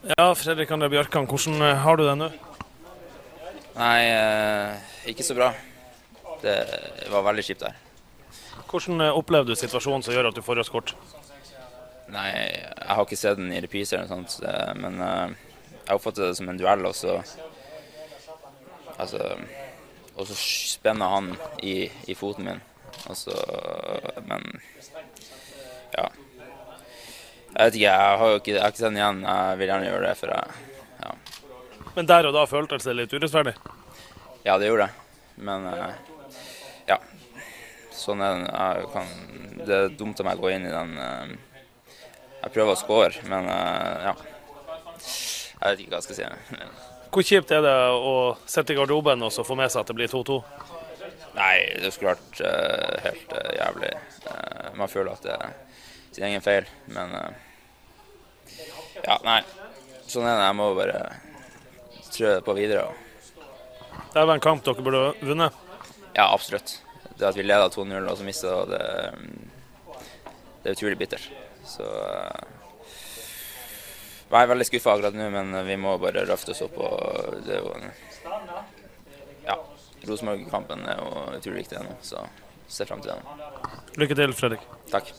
Ja, Fredrik André Bjørkan, hvordan eh, har du det nå? Nei, eh, ikke så bra. Det var veldig kjipt der. Hvordan eh, opplevde du situasjonen som gjør at du får rødt kort? Nei, jeg har ikke sett den i reprise eller noe sånt, men jeg oppfatter det som en duell, og så Altså Og så spenner han i, i foten min, og så Men ja. Jeg vet ikke, jeg har jo ikke, jeg har ikke sett den igjen. Jeg vil gjerne gjøre det, for jeg Ja, Men der og da føltes det litt urettferdig? ja det gjorde det. Men eh, ja. Sånn er det. Jeg kan, det er dumt av meg å gå inn i den eh, Jeg prøver å score, men eh, ja. Jeg vet ikke hva jeg skal si. Hvor kjipt er det å sitte i garderoben og så få med seg at det blir 2-2? Nei, det skulle vært helt jævlig. Man føler at det sin egen feil, men eh, Ja, nei. Sånn er det. Jeg må bare trø på videre. Det er vel en kamp dere burde vunnet? Ja, absolutt. Det at vi leda 2-0 og så mista det Det er utrolig bittert. Så eh, Jeg er veldig skuffa akkurat nå, men vi må bare røfte oss opp. og det er jo Ja. Rosenborg-kampen er jo utrolig viktig ennå, så ser frem til det. nå. Lykke til, Fredrik. Takk.